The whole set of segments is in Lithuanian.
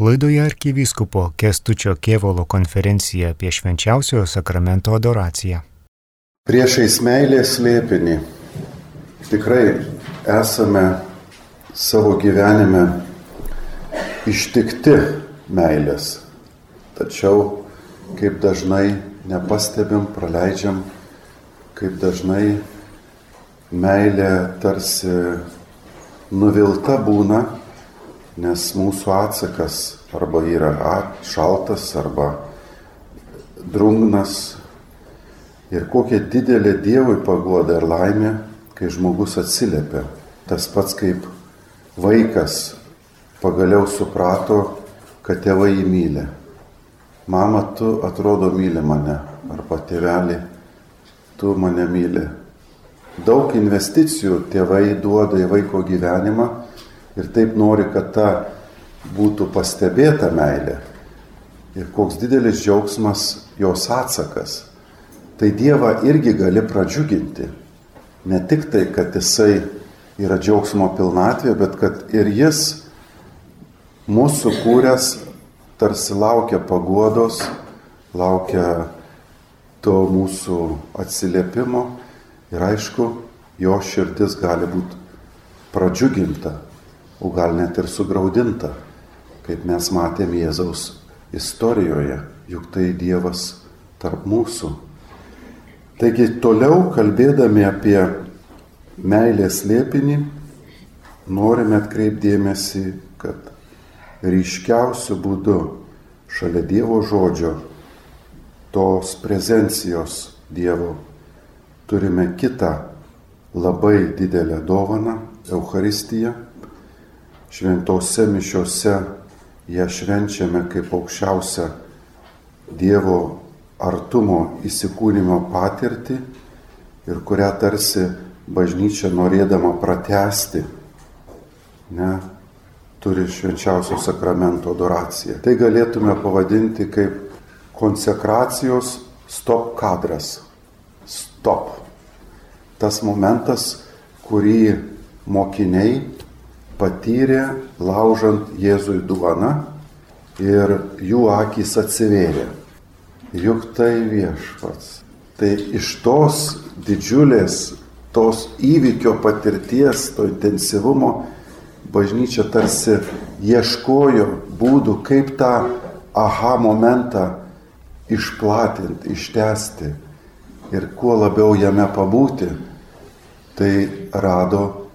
Laidoje arkivyskupo Kestučio Kievolo konferencija apie švenčiausiojo sakramento adoraciją. Priešais meilės slėpinį tikrai esame savo gyvenime ištikti meilės. Tačiau kaip dažnai nepastebim, praleidžiam, kaip dažnai meilė tarsi nuvilta būna nes mūsų atsakas arba yra šaltas, arba drungnas. Ir kokia didelė Dievui pagoda ir laimė, kai žmogus atsiliepia. Tas pats kaip vaikas pagaliau suprato, kad tėvai jį myli. Mama, tu atrodo myli mane, arba tėvelį, tu mane myli. Daug investicijų tėvai duoda į vaiko gyvenimą ir taip nori, kad ta būtų pastebėta meilė. Ir koks didelis džiaugsmas jos atsakas. Tai Dievą irgi gali pradžiuginti. Ne tik tai, kad jisai yra džiaugsmo pilnatvė, bet kad ir jis mūsų kūręs tarsi laukia paguodos, laukia to mūsų atsiliepimo ir aišku, jo širdis gali būti pradžiuginta o gal net ir sugraudinta, kaip mes matėm Jėzaus istorijoje, juk tai Dievas tarp mūsų. Taigi toliau kalbėdami apie meilės liepinį, norime atkreipdėmėsi, kad ryškiausių būdų šalia Dievo žodžio, tos prezencijos Dievo, turime kitą labai didelę dovaną - Eucharistiją šventose mišiose ją švenčiame kaip aukščiausią Dievo artumo įsikūnymo patirtį ir kurią tarsi bažnyčia norėdama pratesti, ne, turi švenčiausio sakramento adoraciją. Tai galėtume pavadinti kaip konsekracijos stop kadras. Stop. Tas momentas, kurį mokiniai patyrė laužant Jėzui duoną ir jų akys atsivėrė. Juk tai viešpats. Tai iš tos didžiulės, tos įvykio patirties, to intensyvumo, bažnyčia tarsi ieškojo būdų, kaip tą aha momentą išplatinti, ištesti ir kuo labiau jame pabūti, tai rado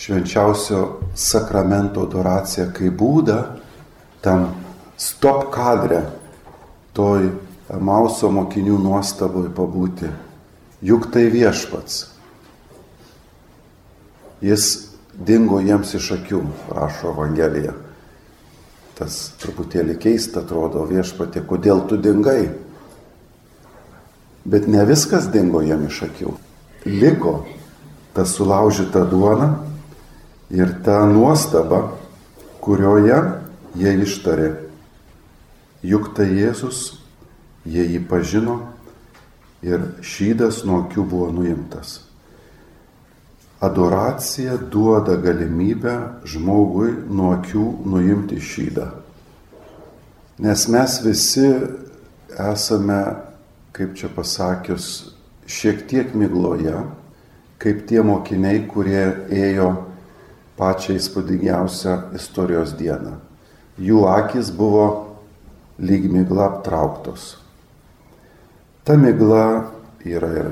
švenčiausio sakramento adoraciją kaip būdą tam stop kadre, toj Mauso mokinių nuostaboj pabūti. Juk tai viešpats. Jis dingo jiems iš akių, rašo Evangelija. Tas truputėlį keista atrodo viešpatė, kodėl tu dingai. Bet ne viskas dingo jam iš akių. Liko ta sulaužyta duona, ir tą nuostabą, kurioje jie ištarė, juk tai Jėzus, jie jį pažino ir šydas nuo akių buvo nuimtas. Adoracija duoda galimybę žmogui nuo akių nuimti šydą. Nes mes visi esame, kaip čia pasakius, šiek tiek migloje, kaip tie mokiniai, kurie ėjo pačią įspūdingiausią istorijos dieną. Jų akis buvo lyg migla aptrauktos. Ta migla yra ir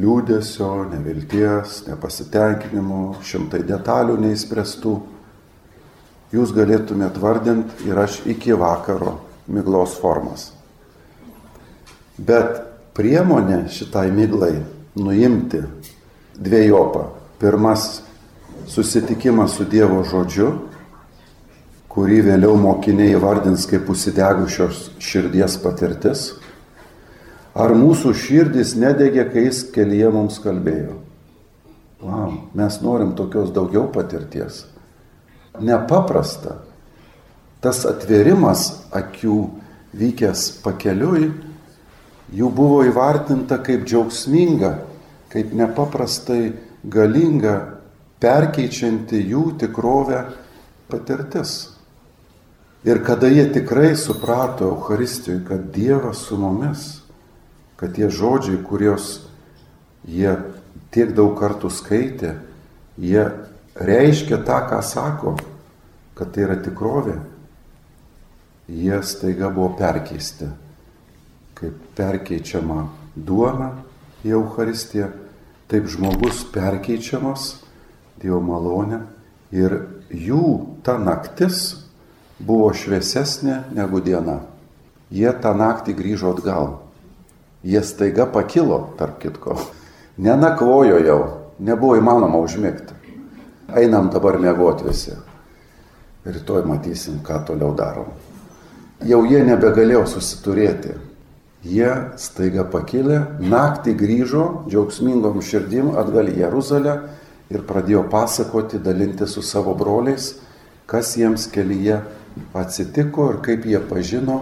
liūdėsio, nevilties, nepasitenkinimo, šimtai detalių neįspręstų. Jūs galėtumėt vardinti ir aš iki vakaro miglos formas. Bet priemonė šitai miglai nuimti dviejopą. Pirmas susitikimas su Dievo žodžiu, kurį vėliau mokiniai įvardins kaip užsidegusios širdies patirtis, ar mūsų širdis nedegė, kai jis kelyje mums kalbėjo. Wow, mes norim tokios daugiau patirties. Nepaprasta. Tas atverimas akių vykęs pakeliui, jų buvo įvartinta kaip džiaugsminga, kaip nepaprastai galinga perkeičianti jų tikrovę patirtis. Ir kada jie tikrai suprato Euharistijoje, kad Dievas su mumis, kad tie žodžiai, kuriuos jie tiek daug kartų skaitė, jie reiškia tą, ką sako, kad tai yra tikrovė, jie staiga buvo perkeisti, kaip perkeičiama duona į Euharistiją, taip žmogus perkeičiamas Dievo malonė ir jų ta naktis buvo šviesesnė negu diena. Jie tą naktį grįžo atgal. Jie staiga pakilo, tarp kitko. Nenakvojo jau, nebuvo įmanoma užmigti. Einam dabar mėgoti visi. Rytoj matysim, ką toliau darom. Jau jie nebegalėjo susiturėti. Jie staiga pakilė, naktį grįžo džiaugsmingom širdim atgal į Jeruzalę ir pradėjo pasakoti, dalinti su savo broliais, kas jiems kelyje atsitiko ir kaip jie pažino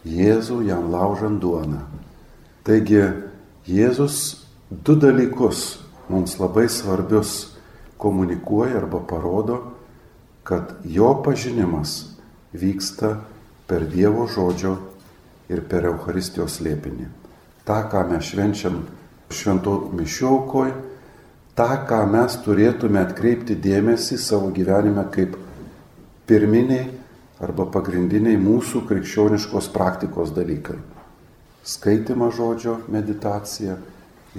Jėzų jam laužant duoną. Taigi Jėzus du dalykus mums labai svarbius komunikuoja arba parodo, kad jo pažinimas vyksta per Dievo žodžio ir per Euharistijos lėpinį. Ta, ką mes švenčiam švento mišiaukoj, tą, ką mes turėtume atkreipti dėmesį savo gyvenime kaip pirminiai arba pagrindiniai mūsų krikščioniškos praktikos dalykai. Skaitima žodžio meditacija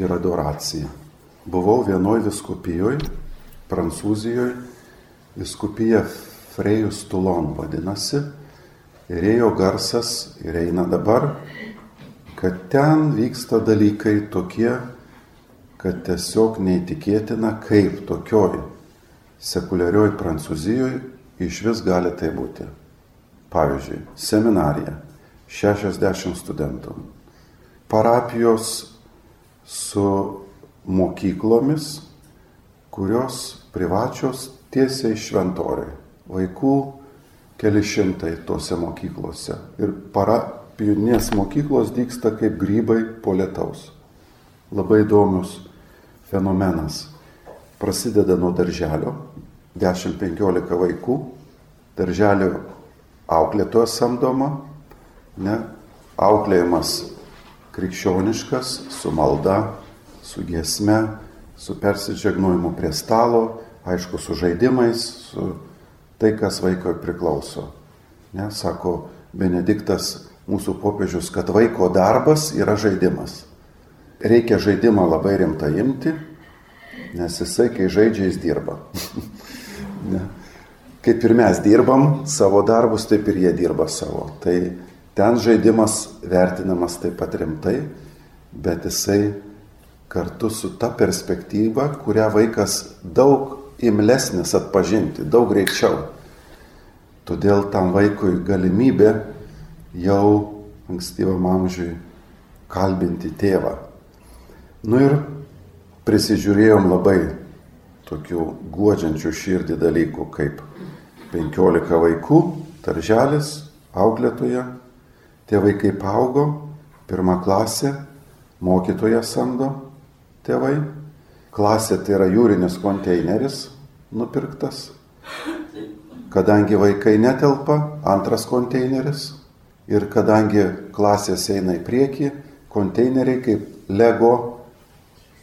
ir adoracija. Buvau vienoj viskupijoje, Prancūzijoje, viskupija Frejus Tulon vadinasi, ir ėjo garsas ir eina dabar, kad ten vyksta dalykai tokie, kad tiesiog neįtikėtina, kaip tokioj sekuliarioj Prancūzijoje iš vis gali tai būti. Pavyzdžiui, seminarija, 60 studentų, parapijos su mokyklomis, kurios privačios tiesiai šventoriai. Vaikų keli šimtai tose mokyklose. Ir parapijinės mokyklos dyksta kaip grybai po lietaus. Labai įdomus fenomenas. Prasideda nuo darželio, 10-15 vaikų, darželio auklėtoja samdoma, ne, auklėjimas krikščioniškas, su malda, su giesme, su persidžiagnojimu prie stalo, aišku, su žaidimais, su tai, kas vaikui priklauso. Ne, sako Benediktas mūsų popiežius, kad vaiko darbas yra žaidimas. Reikia žaidimą labai rimtai imti, nes jisai, kai žaidžia, jis dirba. Kaip ir mes dirbam savo darbus, taip ir jie dirba savo. Tai ten žaidimas vertinamas taip pat rimtai, bet jisai kartu su ta perspektyva, kurią vaikas daug imlesnis atpažinti, daug greičiau. Todėl tam vaikui galimybė jau ankstyvam amžiui kalbinti tėvą. Nu ir prisižiūrėjom labai tokių guodžiančių širdį dalykų, kaip 15 vaikų, darželis, auklėtoja, tie vaikai paaugo, pirmą klasę, mokytoja samdo tėvai, Klasė tai yra jūrinis konteineris nupirktas. Kadangi vaikai netelpa, antras konteineris. Ir kadangi klasės eina į priekį, konteineriai kaip lego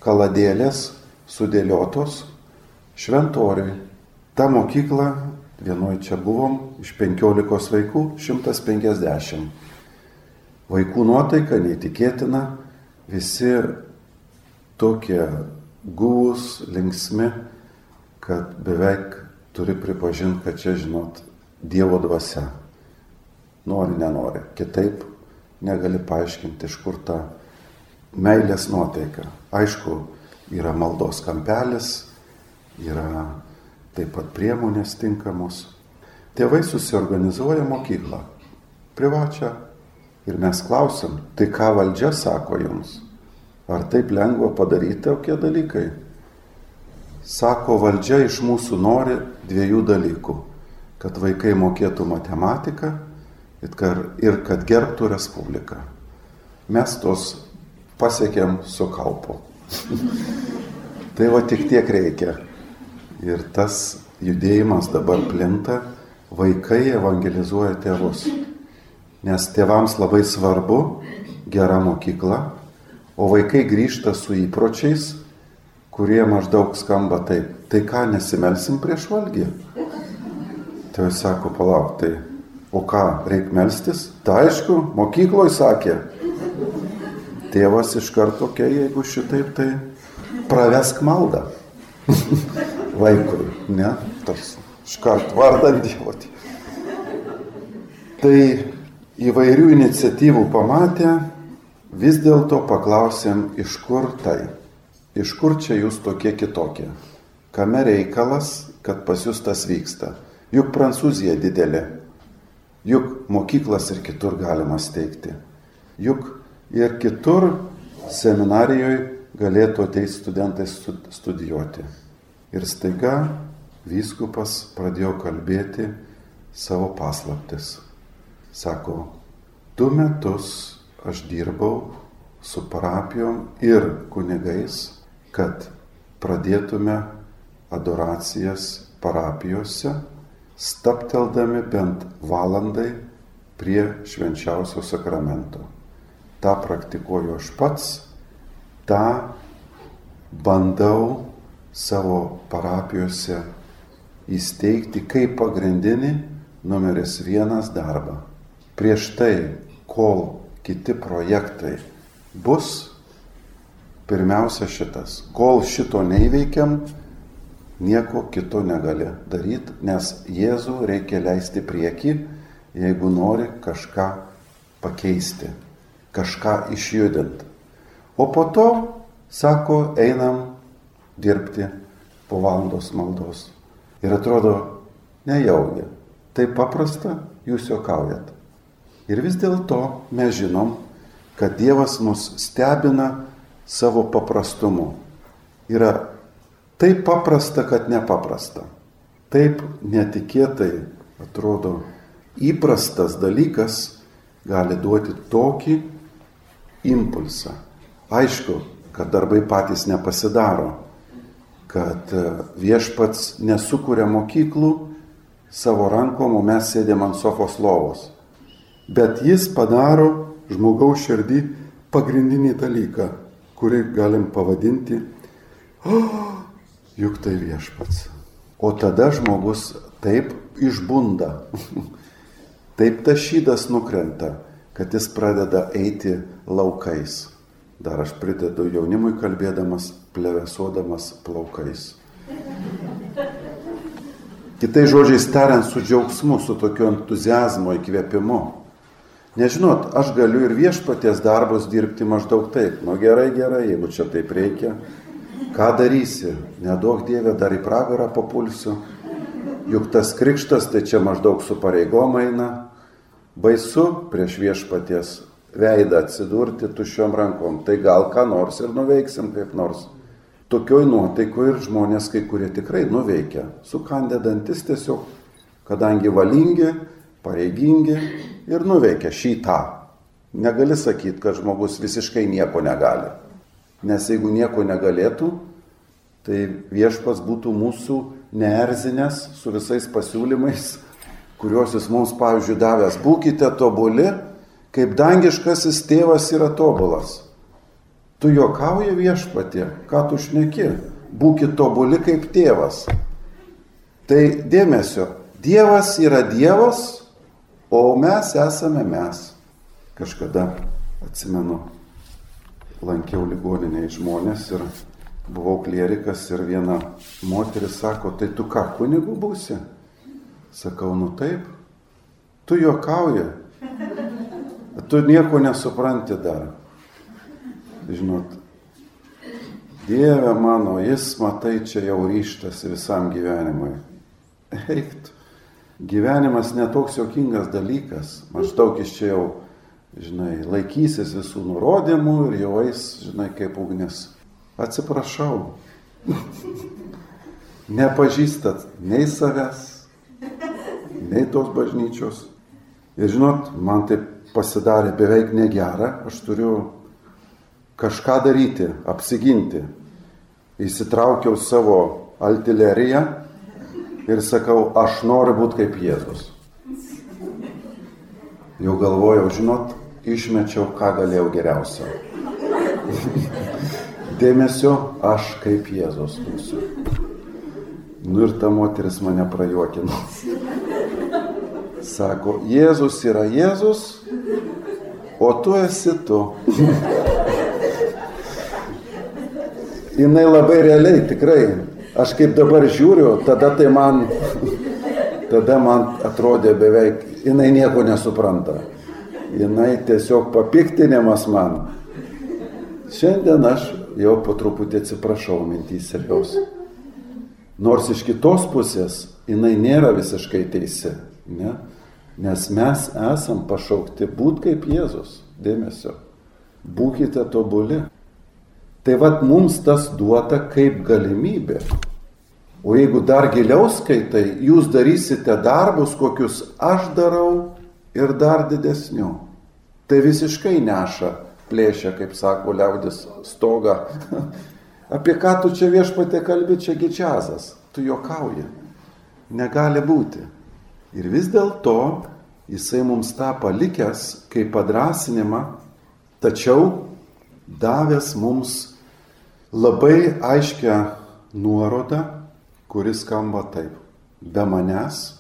kaladėlės sudėliotos šventoriui. Ta mokykla, vienoje čia buvom, iš 15 vaikų 150. Vaikų nuotaika neįtikėtina, visi tokie guvus, linksmi, kad beveik turi pripažinti, kad čia, žinot, Dievo dvasia. Nori, nenori. Kitaip negali paaiškinti, iš kur ta meilės nuotaika. Aišku, yra maldos kampelis, yra taip pat priemonės tinkamos. Tėvai susiorganizuoja mokyklą, privačią. Ir mes klausim, tai ką valdžia sako jums? Ar taip lengva padaryti tokie dalykai? Sako, valdžia iš mūsų nori dviejų dalykų. Kad vaikai mokėtų matematiką ir kad gerbtų Respubliką. Mes tos pasiekėm su kalpu. tai va tik tiek reikia. Ir tas judėjimas dabar plinta vaikai evangelizuoja tėvus. Nes tėvams labai svarbu gera mokykla, o vaikai grįžta su įpročiais, kurie maždaug skamba taip. Tai ką, nesimelsim prieš valgį? Tai jis sako, palauk, tai o ką, reikia melstis? Tai aišku, mokykloje sakė. Tėvas iš karto, okay, jeigu šitaip, tai pravesk maldą vaikui, ne? Tas iškart vardant Dievo. Tai įvairių iniciatyvų pamatę, vis dėlto paklausėm, iš kur tai, iš kur čia jūs tokie kitokie, kame reikalas, kad pas jūs tas vyksta. Juk Prancūzija didelė, juk mokyklas ir kitur galima steigti, juk ir kitur seminarijoje galėtų ateiti studentai studijuoti. Ir staiga vyskupas pradėjo kalbėti savo paslaptis. Sako, du metus aš dirbau su parapijom ir kunigais, kad pradėtume adoracijas parapijose, stapteldami bent valandai prie švenčiausio sakramento. Ta praktikuoju aš pats, tą bandau savo parapijose įsteigti kaip pagrindinį numeris vienas darbą. Prieš tai, kol kiti projektai bus, pirmiausia šitas. Kol šito neįveikiam, nieko kito negali daryti, nes Jėzų reikia leisti prieki, jeigu nori kažką pakeisti, kažką išjudinti. O po to, sako, einam dirbti po valandos maldos. Ir atrodo, nejaugi. Tai paprasta, jūs juokaujat. Ir vis dėlto mes žinom, kad Dievas mus stebina savo paprastumu. Yra taip paprasta, kad nepaprasta. Taip netikėtai atrodo įprastas dalykas gali duoti tokį impulsą. Aišku, kad darbai patys nepasidaro, kad e, viešpats nesukuria mokyklų savo rankom, o mes sėdėm ant sofos lovos. Bet jis padaro žmogaus širdį pagrindinį dalyką, kurį galim pavadinti, oh, juk tai viešpats. O tada žmogus taip išbunda, taip tas šydas nukrenta, kad jis pradeda eiti laukais. Dar aš pridedu jaunimui kalbėdamas, plevesuodamas plaukais. Kitai žodžiais tariant, su džiaugsmu, su tokiu entuzijazmo įkvėpimu. Nežinot, aš galiu ir viešpaties darbus dirbti maždaug taip. Nu gerai, gerai, jeigu čia taip reikia. Ką darysi? Nedaug Dievė, dar į pragarą papulsiu. Juk tas krikštas tai čia maždaug su pareigom eina. Baisu prieš viešpaties veidą atsidurti tuščiom rankom. Tai gal ką nors ir nuveiksim kaip nors. Tokioj nuotaikoje ir žmonės kai kurie tikrai nuveikia. Sukandė dantis tiesiog, kadangi valingi, pareigingi ir nuveikia šį tą. Negali sakyti, kad žmogus visiškai nieko negali. Nes jeigu nieko negalėtų, tai viešpas būtų mūsų neerzinės su visais pasiūlymais, kuriuos jis mums, pavyzdžiui, davęs. Būkite tobuli, kaip dangiškasis tėvas yra tobulas. Tu juokauji viešpatė, ką tu šneki, būkit tobuli kaip tėvas. Tai dėmesio, Dievas yra Dievas, o mes esame mes. Kažkada atsimenu, lankiau ligoniniai žmonės ir buvau klierikas ir viena moteris sako, tai tu ką, kunigu būsi? Sakau, nu taip, tu juokauji, tu nieko nesupranti dar. Žinot, Dieve mano, jis matai čia jau ryštas visam gyvenimui. Eikt. Gyvenimas netoks jokingas dalykas. Maždaug iš čia jau, žinai, laikysis visų nurodymų ir jau eis, žinai, kaip ugnis. Atsiprašau. Nepažįstat nei savęs, nei tos bažnyčios. Ir žinot, man taip pasidarė beveik negera, aš turiu kažką daryti, apsiginti. Įsitraukiau savo artileriją ir sakau, aš noriu būti kaip Jėzus. Jau galvojau, žinot, išmečiau, ką galėjau geriausio. Dėmesio, aš kaip Jėzus būsiu. Nu ir ta moteris mane prajuokino. Sako, Jėzus yra Jėzus, o tu esi tu. Jinai labai realiai, tikrai. Aš kaip dabar žiūriu, tada tai man, tada man atrodė beveik, jinai nieko nesupranta. Jinai tiesiog papiktinimas man. Šiandien aš jau po truputį atsiprašau mintys ir jos. Nors iš kitos pusės jinai nėra visiškai teisi. Ne? Nes mes esam pašaukti būti kaip Jėzus. Dėmesio. Būkite tobuli. Tai vad mums tas duota kaip galimybė. O jeigu dar giliau skaitai, jūs darysite darbus, kokius aš darau ir dar didesnių. Tai visiškai neša plėšia, kaip sako liaudis, stogą. Apie ką tu čia viešpatė kalbi, čia gičiazas, tu juokauji. Negali būti. Ir vis dėlto jisai mums tą palikęs kaip padrasinimą, tačiau davęs mums labai aiškę nuorodą, kuris skamba taip. Be manęs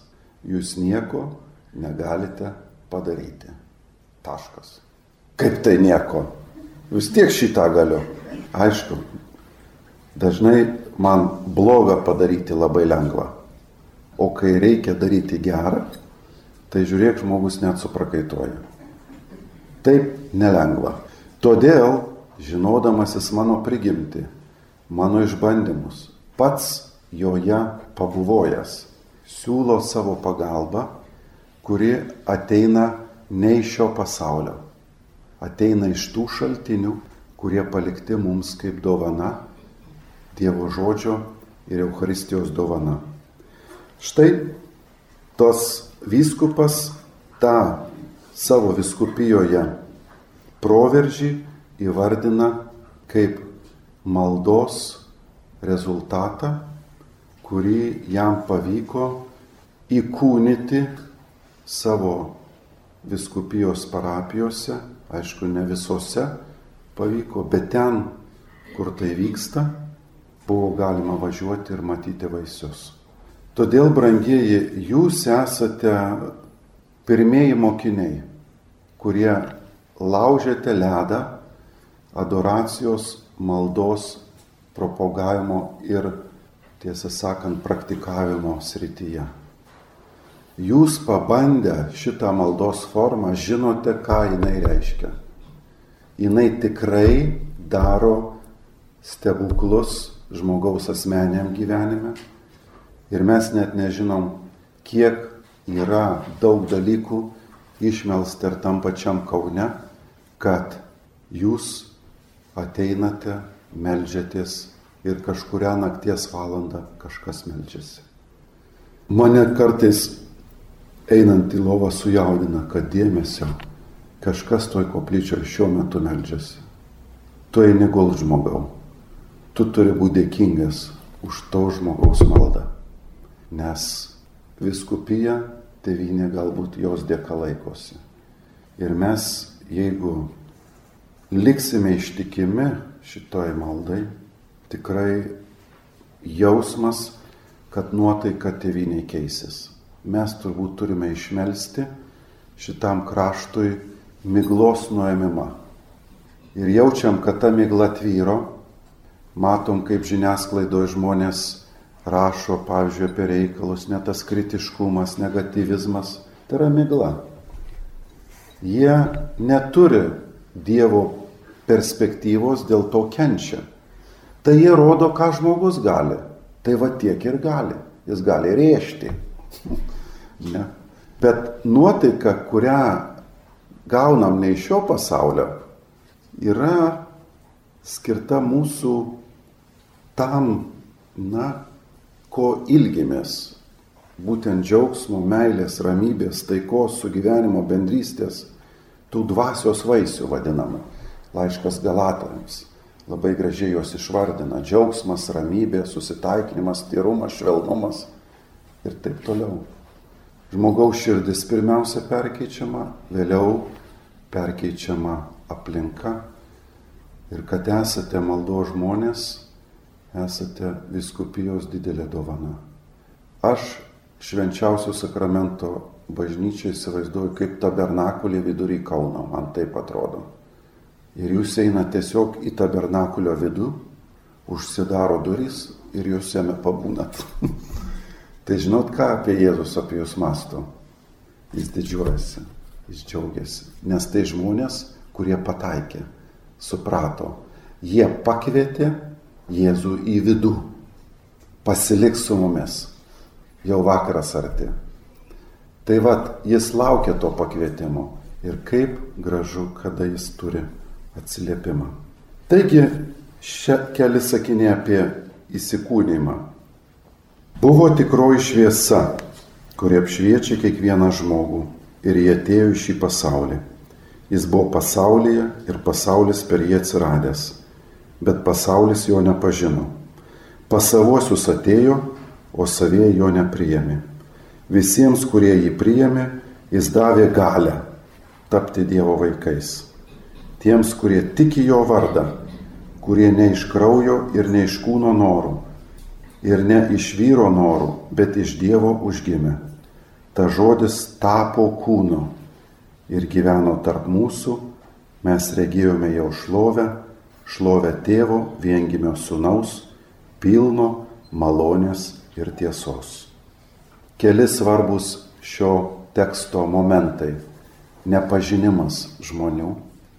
jūs nieko negalite padaryti. Taškas. Kaip tai nieko? Vis tiek šitą galiu. Aišku, dažnai man blogą padaryti labai lengva. O kai reikia daryti gerą, tai žiūrėk, žmogus net suprakaituoja. Taip nelengva. Todėl, žinodamasis mano prigimti, mano išbandymus, pats joje pabuvojęs, siūlo savo pagalbą, kuri ateina ne iš šio pasaulio, ateina iš tų šaltinių, kurie palikti mums kaip dovana, Dievo žodžio ir Euharistijos dovana. Štai tos vyskupas tą savo viskupijoje proveržį įvardina kaip maldos rezultatą, kurį jam pavyko įkūnyti savo viskupijos parapijose, aišku, ne visose pavyko, bet ten, kur tai vyksta, buvo galima važiuoti ir matyti vaisius. Todėl, brangieji, jūs esate pirmieji mokiniai, kurie laužėte ledą adoracijos maldos propagavimo ir, tiesą sakant, praktikavimo srityje. Jūs pabandę šitą maldos formą žinote, ką jinai reiškia. Jinai tikrai daro stebuklus žmogaus asmeniam gyvenime ir mes net nežinom, kiek yra daug dalykų išmelsta ir tam pačiam kaune, kad jūs ateinate, melžiatės ir kažkuria nakties valanda kažkas melžiasi. Mane kartais einant į lovą sujaudina, kad dėmesio kažkas toj koplyčioje šiuo metu melžiasi. Tu eini gul žmogau. Tu turi būti dėkingas už to žmogaus maldą. Nes viskupija, tevinė galbūt jos dėka laikosi. Ir mes, jeigu liksime ištikimi šitoj maldai, tikrai jausmas, kad nuotaika tėviniai keisis. Mes turbūt turime išmelsti šitam kraštui miglos nuėmimą. Ir jaučiam, kad ta migla tvyro, matom, kaip žiniasklaidoje žmonės rašo, pavyzdžiui, apie reikalus, ne tas kritiškumas, negativizmas, tai yra migla. Jie neturi Dievo perspektyvos dėl to kenčia. Tai jie rodo, ką žmogus gali. Tai va tiek ir gali. Jis gali rėžti. ne. Bet nuotaika, kurią gaunam ne iš šio pasaulio, yra skirta mūsų tam, na, ko ilgimės. Būtent džiaugsmo, meilės, ramybės, taikos, sugyvenimo, bendrystės tų dvasios vaisių vadinamų. Laiškas Galatams labai gražiai juos išvardina. Džiaugsmas, ramybė, susitaikinimas, tyrumas, švelnumas. ir taip toliau. Žmogaus širdis pirmiausia perkeičiama, vėliau perkeičiama aplinka. Ir kad esate maldo žmonės, esate viskupijos didelė dovana. Aš švenčiausio sakramento bažnyčią įsivaizduoju kaip tabernakulį vidury Kauno, man taip atrodo. Ir jūs eina tiesiog į tabernakulio vidų, užsidaro durys ir jūs jame pabūnat. tai žinot, ką apie Jėzus apie jūs masto? Jis didžiuojasi, jis džiaugiasi. Nes tai žmonės, kurie pataikė, suprato. Jie pakvietė Jėzų į vidų. Pasilik su mumis. Jau vakaras arti. Tai vad, jis laukia to pakvietimo. Ir kaip gražu, kada jis turi atsiliepimą. Taigi, šia keli sakiniai apie įsikūnymą. Buvo tikroji šviesa, kuri apšviečia kiekvieną žmogų ir jie atėjo į šį pasaulį. Jis buvo pasaulyje ir pasaulis per jį atsiradęs, bet pasaulis jo nepažino. Pasavosius atėjo, o savie jo nepriėmė. Visiems, kurie jį priėmė, jis davė galę tapti Dievo vaikais. Tiems, kurie tiki jo vardą, kurie ne iš kraujo ir ne iš kūno norų, ir ne iš vyro norų, bet iš Dievo užgimė. Ta žodis tapo kūnu ir gyveno tarp mūsų, mes regėjome jau šlovę, šlovę tėvo viengimio sunaus, pilno malonės ir tiesos. Keli svarbus šio teksto momentai. Nepažinimas žmonių,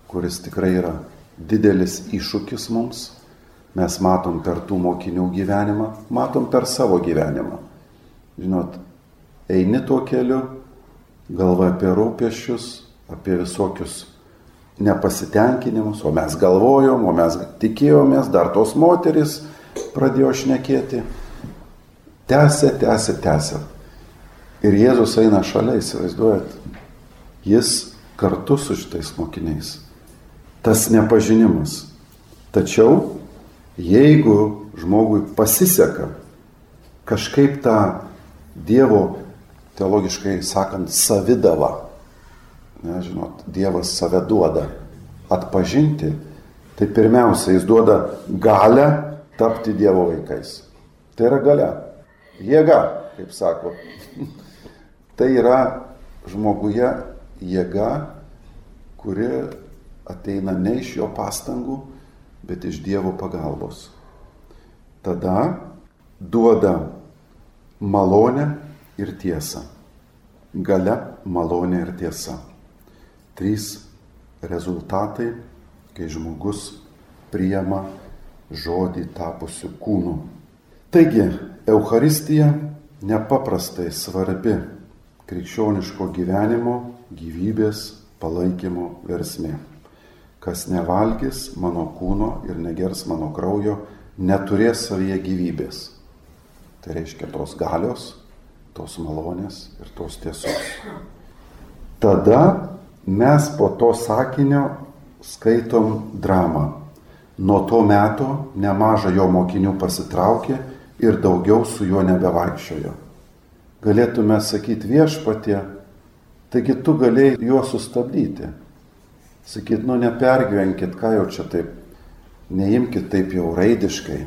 kuris tikrai yra didelis iššūkis mums. Mes matom per tų mokinių gyvenimą, matom per savo gyvenimą. Žinot, eini tuo keliu, galva apie rūpešius, apie visokius nepasitenkinimus, o mes galvojom, o mes tikėjomės, dar tos moteris pradėjo šnekėti. Tęsė, tęsė, tęsė. Ir Jėzus eina šalia, įsivaizduojat, jis kartu su šitais mokiniais tas nepažinimas. Tačiau jeigu žmogui pasiseka kažkaip tą Dievo, teologiškai sakant, savidavą, nežinot, Dievas save duoda atpažinti, tai pirmiausia, jis duoda galę tapti Dievo vaikais. Tai yra galia, jėga, kaip sako. tai yra žmoguje jėga, kuri ateina ne iš jo pastangų, bet iš Dievo pagalbos. Tada duoda malonę ir tiesą. Gale malonė ir tiesa. Trys rezultatai, kai žmogus priema žodį tapusių kūnų. Taigi, Euharistija nepaprastai svarbi krikščioniško gyvenimo, gyvybės palaikymo versmė. Kas nevalgys mano kūno ir negers mano kraujo, neturės savyje gyvybės. Tai reiškia tos galios, tos malonės ir tos tiesos. Tada mes po to sakinio skaitom dramą. Nuo to meto nemaža jo mokinių pasitraukė ir daugiau su juo nebevaikščiojo. Galėtume sakyti viešpatie, taigi tu galėjai juos sustabdyti sakyt, nu nepergyvenkit, ką jau čia taip, neimkit taip jau raidiškai.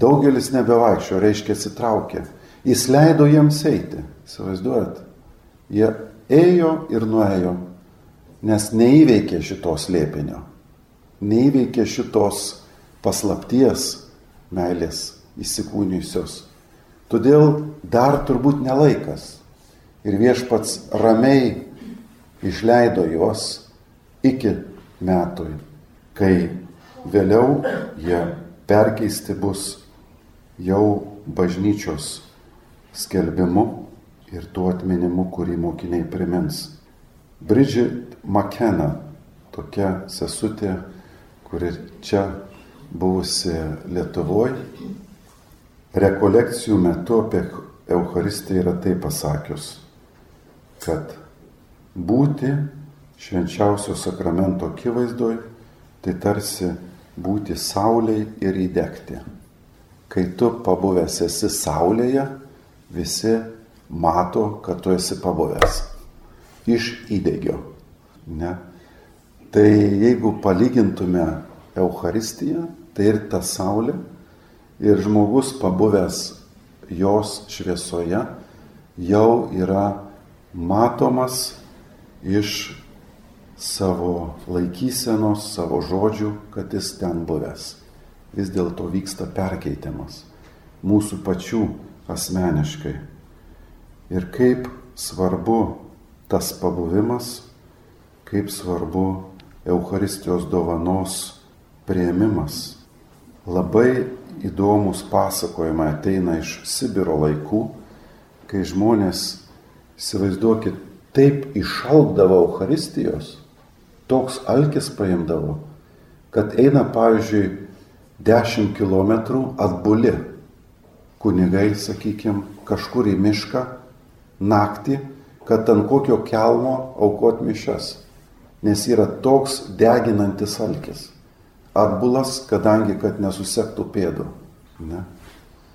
Daugelis nebevaikščio, reiškia atsitraukė. Jis leido jiems eiti, įsivaizduojat. Jie ėjo ir nuėjo, nes neįveikė šitos lėpinio, neįveikė šitos paslapties meilės įsikūnijusios. Todėl dar turbūt nelaikas. Ir viešpats ramiai išleido juos iki metui, kai vėliau jie perkeisti bus jau bažnyčios skelbimu ir tuo atminimu, kurį mokiniai primins. Bridget McKenna, tokia sesutė, kuri čia buvusi Lietuvoje, rekolekcijų metu apie Eucharistiją yra tai pasakius, kad būti švenčiausio sakramento akivaizdoj, tai tarsi būti saulėje ir įdegti. Kai tu pabuvęs esi saulėje, visi mato, kad tu esi pabuvęs. Iš įdėgio. Ne? Tai jeigu palygintume Euharistiją, tai ir ta saulė, ir žmogus pabuvęs jos šviesoje jau yra matomas iš savo laikysenos, savo žodžių, kad jis ten buvęs. Vis dėlto vyksta perkeitimas mūsų pačių asmeniškai. Ir kaip svarbu tas pabuvimas, kaip svarbu Euharistijos dovanos prieimimas. Labai įdomus pasakojimai ateina iš Sibiro laikų, kai žmonės, įsivaizduokit, taip išalkdavo Euharistijos, toks alkis paimdavo, kad eina, pavyzdžiui, 10 km atbuli kunigai, sakykime, kažkur į mišką naktį, kad ant kokio kelmo aukot mišas. Nes yra toks deginantis alkis. Atbulas, kadangi, kad nesusektų pėdų. Ne?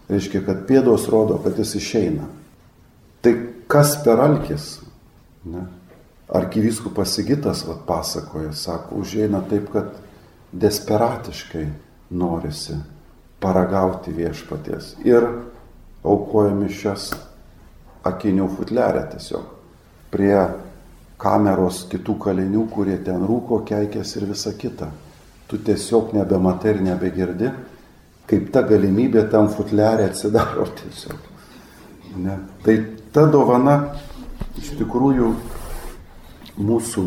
Reiškia, kad pėdos rodo, kad jis išeina. Tai kas per alkis? Ne? Arkiviskupas Sigitas vat, pasakoja, sako, užeina taip, kad desperatiškai norisi paragauti viešpaties. Ir aukoja mišes akinių futlerę tiesiog. Prie kameros kitų kalinių, kurie ten rūko, keikės ir visa kita. Tu tiesiog nebematai ir nebegirdi, kaip ta galimybė tam futlerė atsidaro tiesiog. Ne? Tai ta dovana iš tikrųjų mūsų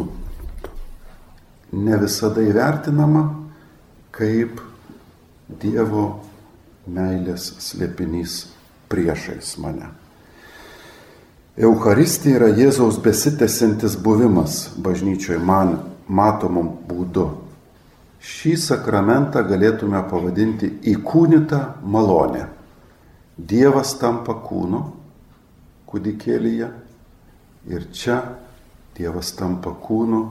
ne visada įvertinama kaip Dievo meilės slėpinys priešais mane. Euharistija yra Jėzaus besitęsiantis buvimas bažnyčioje man matomam būdu. Šį sakramentą galėtume pavadinti įkūnytą malonę. Dievas tampa kūnu, kūdikėlyje. Ir čia Dievas tampa kūnu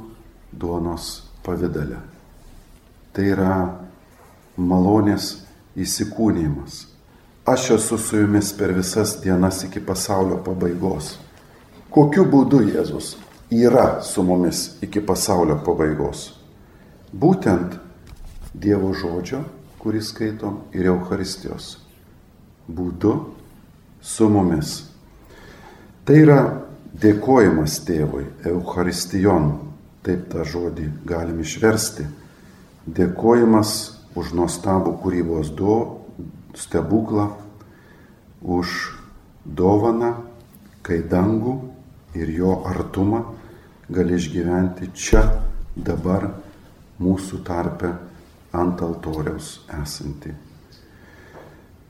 duonos pavydale. Tai yra malonės įsikūnymas. Aš esu su jumis per visas dienas iki pasaulio pabaigos. Kokiu būdu Jėzus yra su mumis iki pasaulio pabaigos? Būtent Dievo žodžio, kurį skaitom, ir Euharistijos būdu su mumis. Tai yra dėkojimas tėvui, Eucharistijon, taip tą žodį galim išversti. Dėkojimas už nuostabų kūrybos do, stebuklą, už dovaną, kai dangų ir jo artumą gali išgyventi čia, dabar, mūsų tarpe ant altoriaus esantį.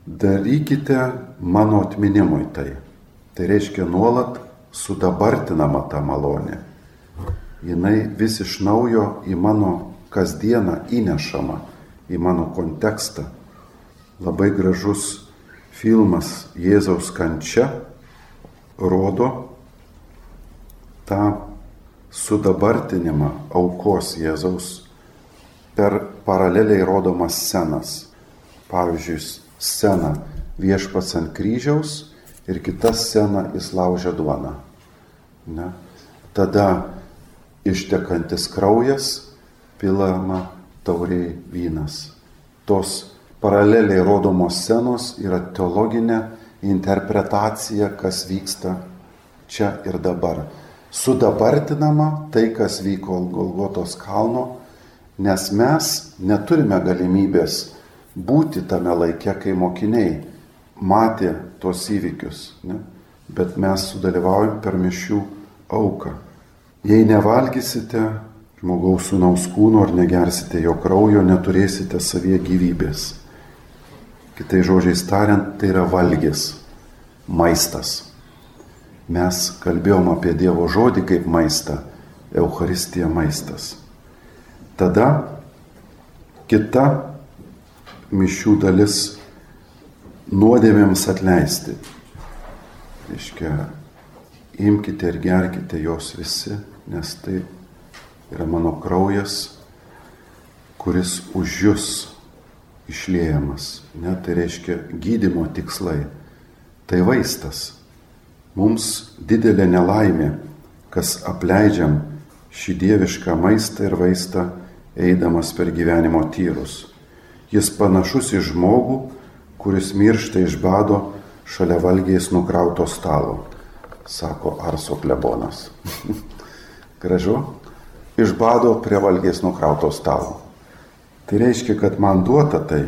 Darykite mano atminimui tai Tai reiškia nuolat sudabartinama ta malonė. Jis vis iš naujo į mano kasdieną įnešama, į mano kontekstą. Labai gražus filmas Jėzaus kančia rodo tą sudabartinimą aukos Jėzaus per paraleliai rodomas scenas. Pavyzdžiui, scena viešpats ant kryžiaus ir kita scena jis laužia duoną. Ne? Tada ištekantis kraujas, pilama tauriai vynas. Tos paraleliai rodomos scenos yra teologinė interpretacija, kas vyksta čia ir dabar. Sudabartinama tai, kas vyko Golgotos kalno, nes mes neturime galimybės būti tame laike, kai mokiniai matė tuos įvykius, ne? bet mes sudalyvaujam per mišių auką. Jei nevalgysite žmogaus sūnaus kūno ar negersite jo kraujo, neturėsite savie gyvybės. Kitai žodžiais tariant, tai yra valgys, maistas. Mes kalbėjom apie Dievo žodį kaip maistą, Euharistija maistas. Tada kita mišių dalis nuodėmėms atleisti. Iškia, imkite ir gerkite jos visi, nes tai yra mano kraujas, kuris už jūs išliejamas. Ne, tai reiškia gydimo tikslai. Tai vaistas. Mums didelė nelaimė, kas apleidžiam šį dievišką maistą ir vaistą, eidamas per gyvenimo tyrus. Jis panašus į žmogų, kuris miršta iš bado šalia valgiais nukrauto stalo, sako Arso klebonas. Gražu, iš bado prie valgiais nukrauto stalo. Tai reiškia, kad man duota tai,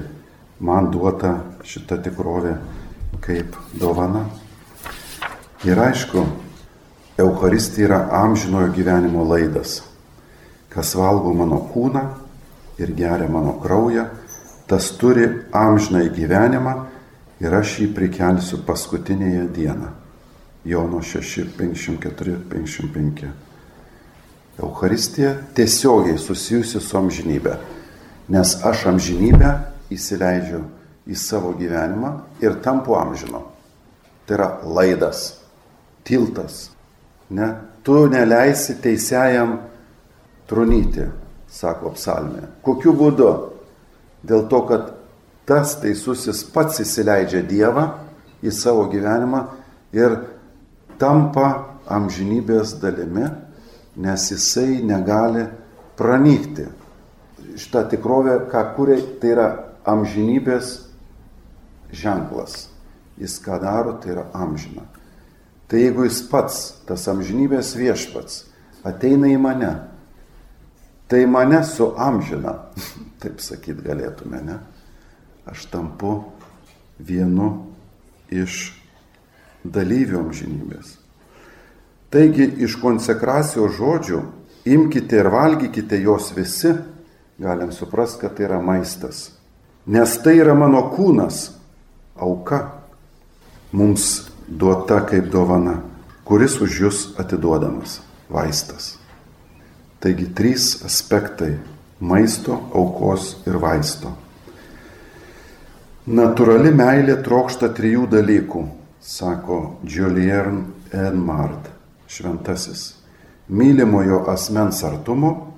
man duota šita tikrovė kaip dovana. Ir aišku, Euharistija yra amžinojo gyvenimo laidas. Kas valgo mano kūną ir geria mano kraują, tas turi amžinai gyvenimą ir aš jį prikelsiu paskutinėje dieną. Jono 6, 54, 55. Euharistija tiesiogiai susijusi su amžinybė, nes aš amžinybę įsileidžiu į savo gyvenimą ir tampu amžino. Tai yra laidas, tiltas. Ne? Tu neleisi teisėjam trunyti, sako psalmė. Kokiu būdu? Dėl to, kad tas teisusis pats įsileidžia Dievą į savo gyvenimą ir tampa amžinybės dalimi, nes jisai negali pranykti. Šitą tikrovę, ką kūrė, tai yra amžinybės ženklas. Jis ką daro, tai yra amžina. Tai jeigu jis pats, tas amžinybės viešpats, ateina į mane, tai mane su amžina, taip sakyt galėtume, ne? Aš tampu vienu iš dalyvių amžinybės. Taigi iš konsekracijos žodžių imkite ir valgykite jos visi, galim suprasti, kad tai yra maistas nes tai yra mano kūnas, auka, mums duota kaip dovana, kuris už jūs atiduodamas - vaistas. Taigi trys aspektai - maisto, aukos ir vaisto. Naturali meilė trokšta trijų dalykų, sako Julian Enmart, šventasis. Mylimojo asmens artumo,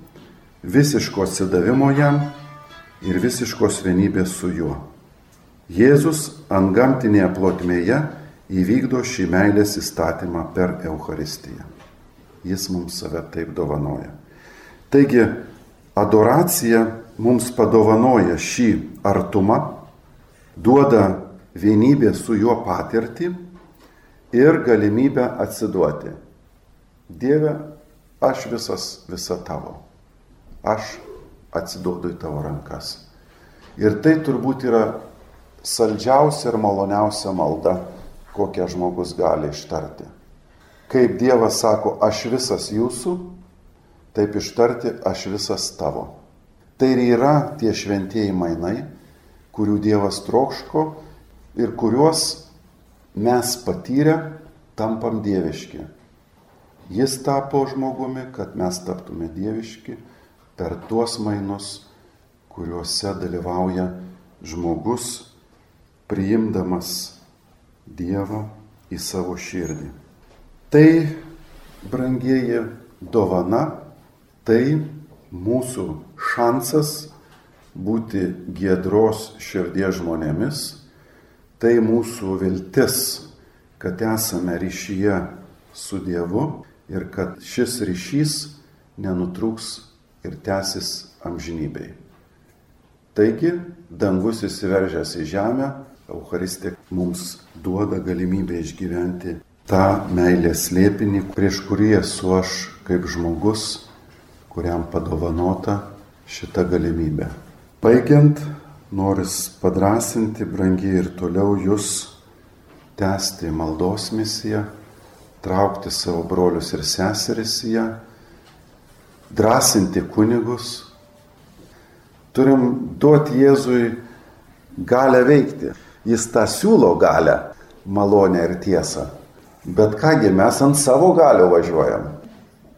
visiško atsidavimo jam ir visiškos vienybės su juo. Jėzus ant gamtinėje plotmėje įvykdo šį meilės įstatymą per Euharistiją. Jis mums save taip dovanoja. Taigi, adoracija mums padovanoja šį artumą, duoda vienybę su juo patirtį ir galimybę atsiduoti. Dieve, aš visas, visa tavo. Aš atsiduodu į tavo rankas. Ir tai turbūt yra saldžiausia ir maloniausia malda, kokią žmogus gali ištarti. Kaip Dievas sako, aš visas jūsų, taip ištarti, aš visas tavo. Tai ir yra tie šventieji mainai, kurių Dievas trokško ir kuriuos mes patyrę tampam dieviški. Jis tapo žmogumi, kad mes taptume dieviški per tuos mainus, kuriuose dalyvauja žmogus priimdamas Dievą į savo širdį. Tai, brangieji, dovana, tai mūsų šansas būti gėdros širdies žmonėmis, tai mūsų viltis, kad esame ryšyje su Dievu ir kad šis ryšys nenutrūks ir tęsis amžinybei. Taigi, dangus įsiveržęs į žemę, Euharistija mums duoda galimybę išgyventi tą meilės slėpinį, prieš kurį esu aš kaip žmogus, kuriam padovanota šita galimybė. Baigiant, noris padrasinti, brangiai ir toliau jūs tęsti maldos misiją, traukti savo brolius ir seseris į ją drąsinti kunigus, turim duoti Jėzui galę veikti. Jis tą siūlo galę, malonę ir tiesą. Bet kągi mes ant savo galio važiuojam.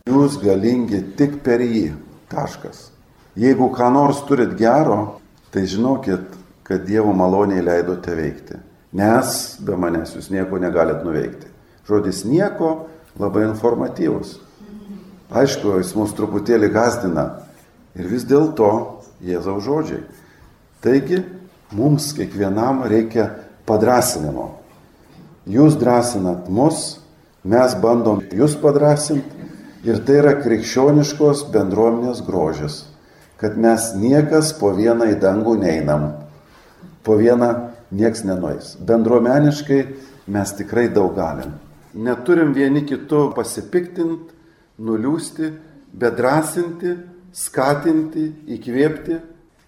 Jūs galingi tik per jį. Taškas. Jeigu ką nors turit gero, tai žinokit, kad Dievo maloniai leidote veikti. Nes be manęs jūs nieko negalit nuveikti. Žodis nieko labai informatyvus. Aišku, jis mus truputėlį gazdina ir vis dėlto Jėzaus žodžiai. Taigi, mums kiekvienam reikia padrasinimo. Jūs drąsinat mus, Mes bandom jūs padrasinti ir tai yra krikščioniškos bendruomenės grožis, kad mes niekas po vieną į dangų neinam, po vieną nieks nenuės. Bendruomeniškai mes tikrai daug galim. Neturim vieni kitų pasipiktinti, nuliūsti, bet drąsinti, skatinti, įkvėpti,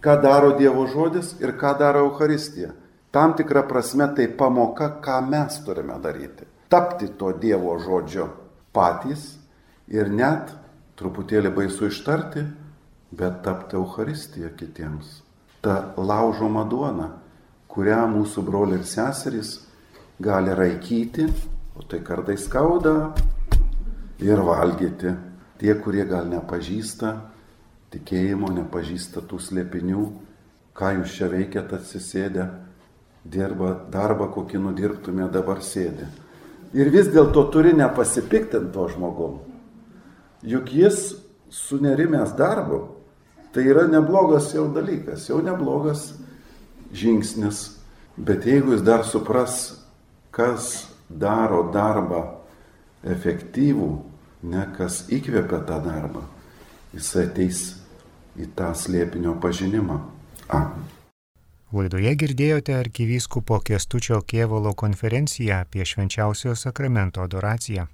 ką daro Dievo žodis ir ką daro Euharistija. Tam tikra prasme tai pamoka, ką mes turime daryti. Tapti to Dievo žodžio patys ir net, truputėlį baisu ištarti, bet tapti Euharistiją kitiems. Ta laužoma duona, kurią mūsų broliai ir seserys gali raikyti, o tai kartais skauda ir valgyti. Tie, kurie gal nepažįsta tikėjimo, nepažįsta tų slėpinių, ką jūs čia veikiat atsisėdę, dirba darbą, kokį nudirbtumė dabar sėdi. Ir vis dėlto turi nepasipiktinti to žmogum. Juk jis sunerimęs darbu, tai yra neblogas jau dalykas, jau neblogas žingsnis. Bet jeigu jis dar supras, kas daro darbą efektyvų, ne kas įkvepia tą darbą, jis ateis į tą slėpinio pažinimą. Amen. Laidoje girdėjote arkivyskupo Kestučio Kievalo konferenciją apie švenčiausiojo sakramento adoraciją.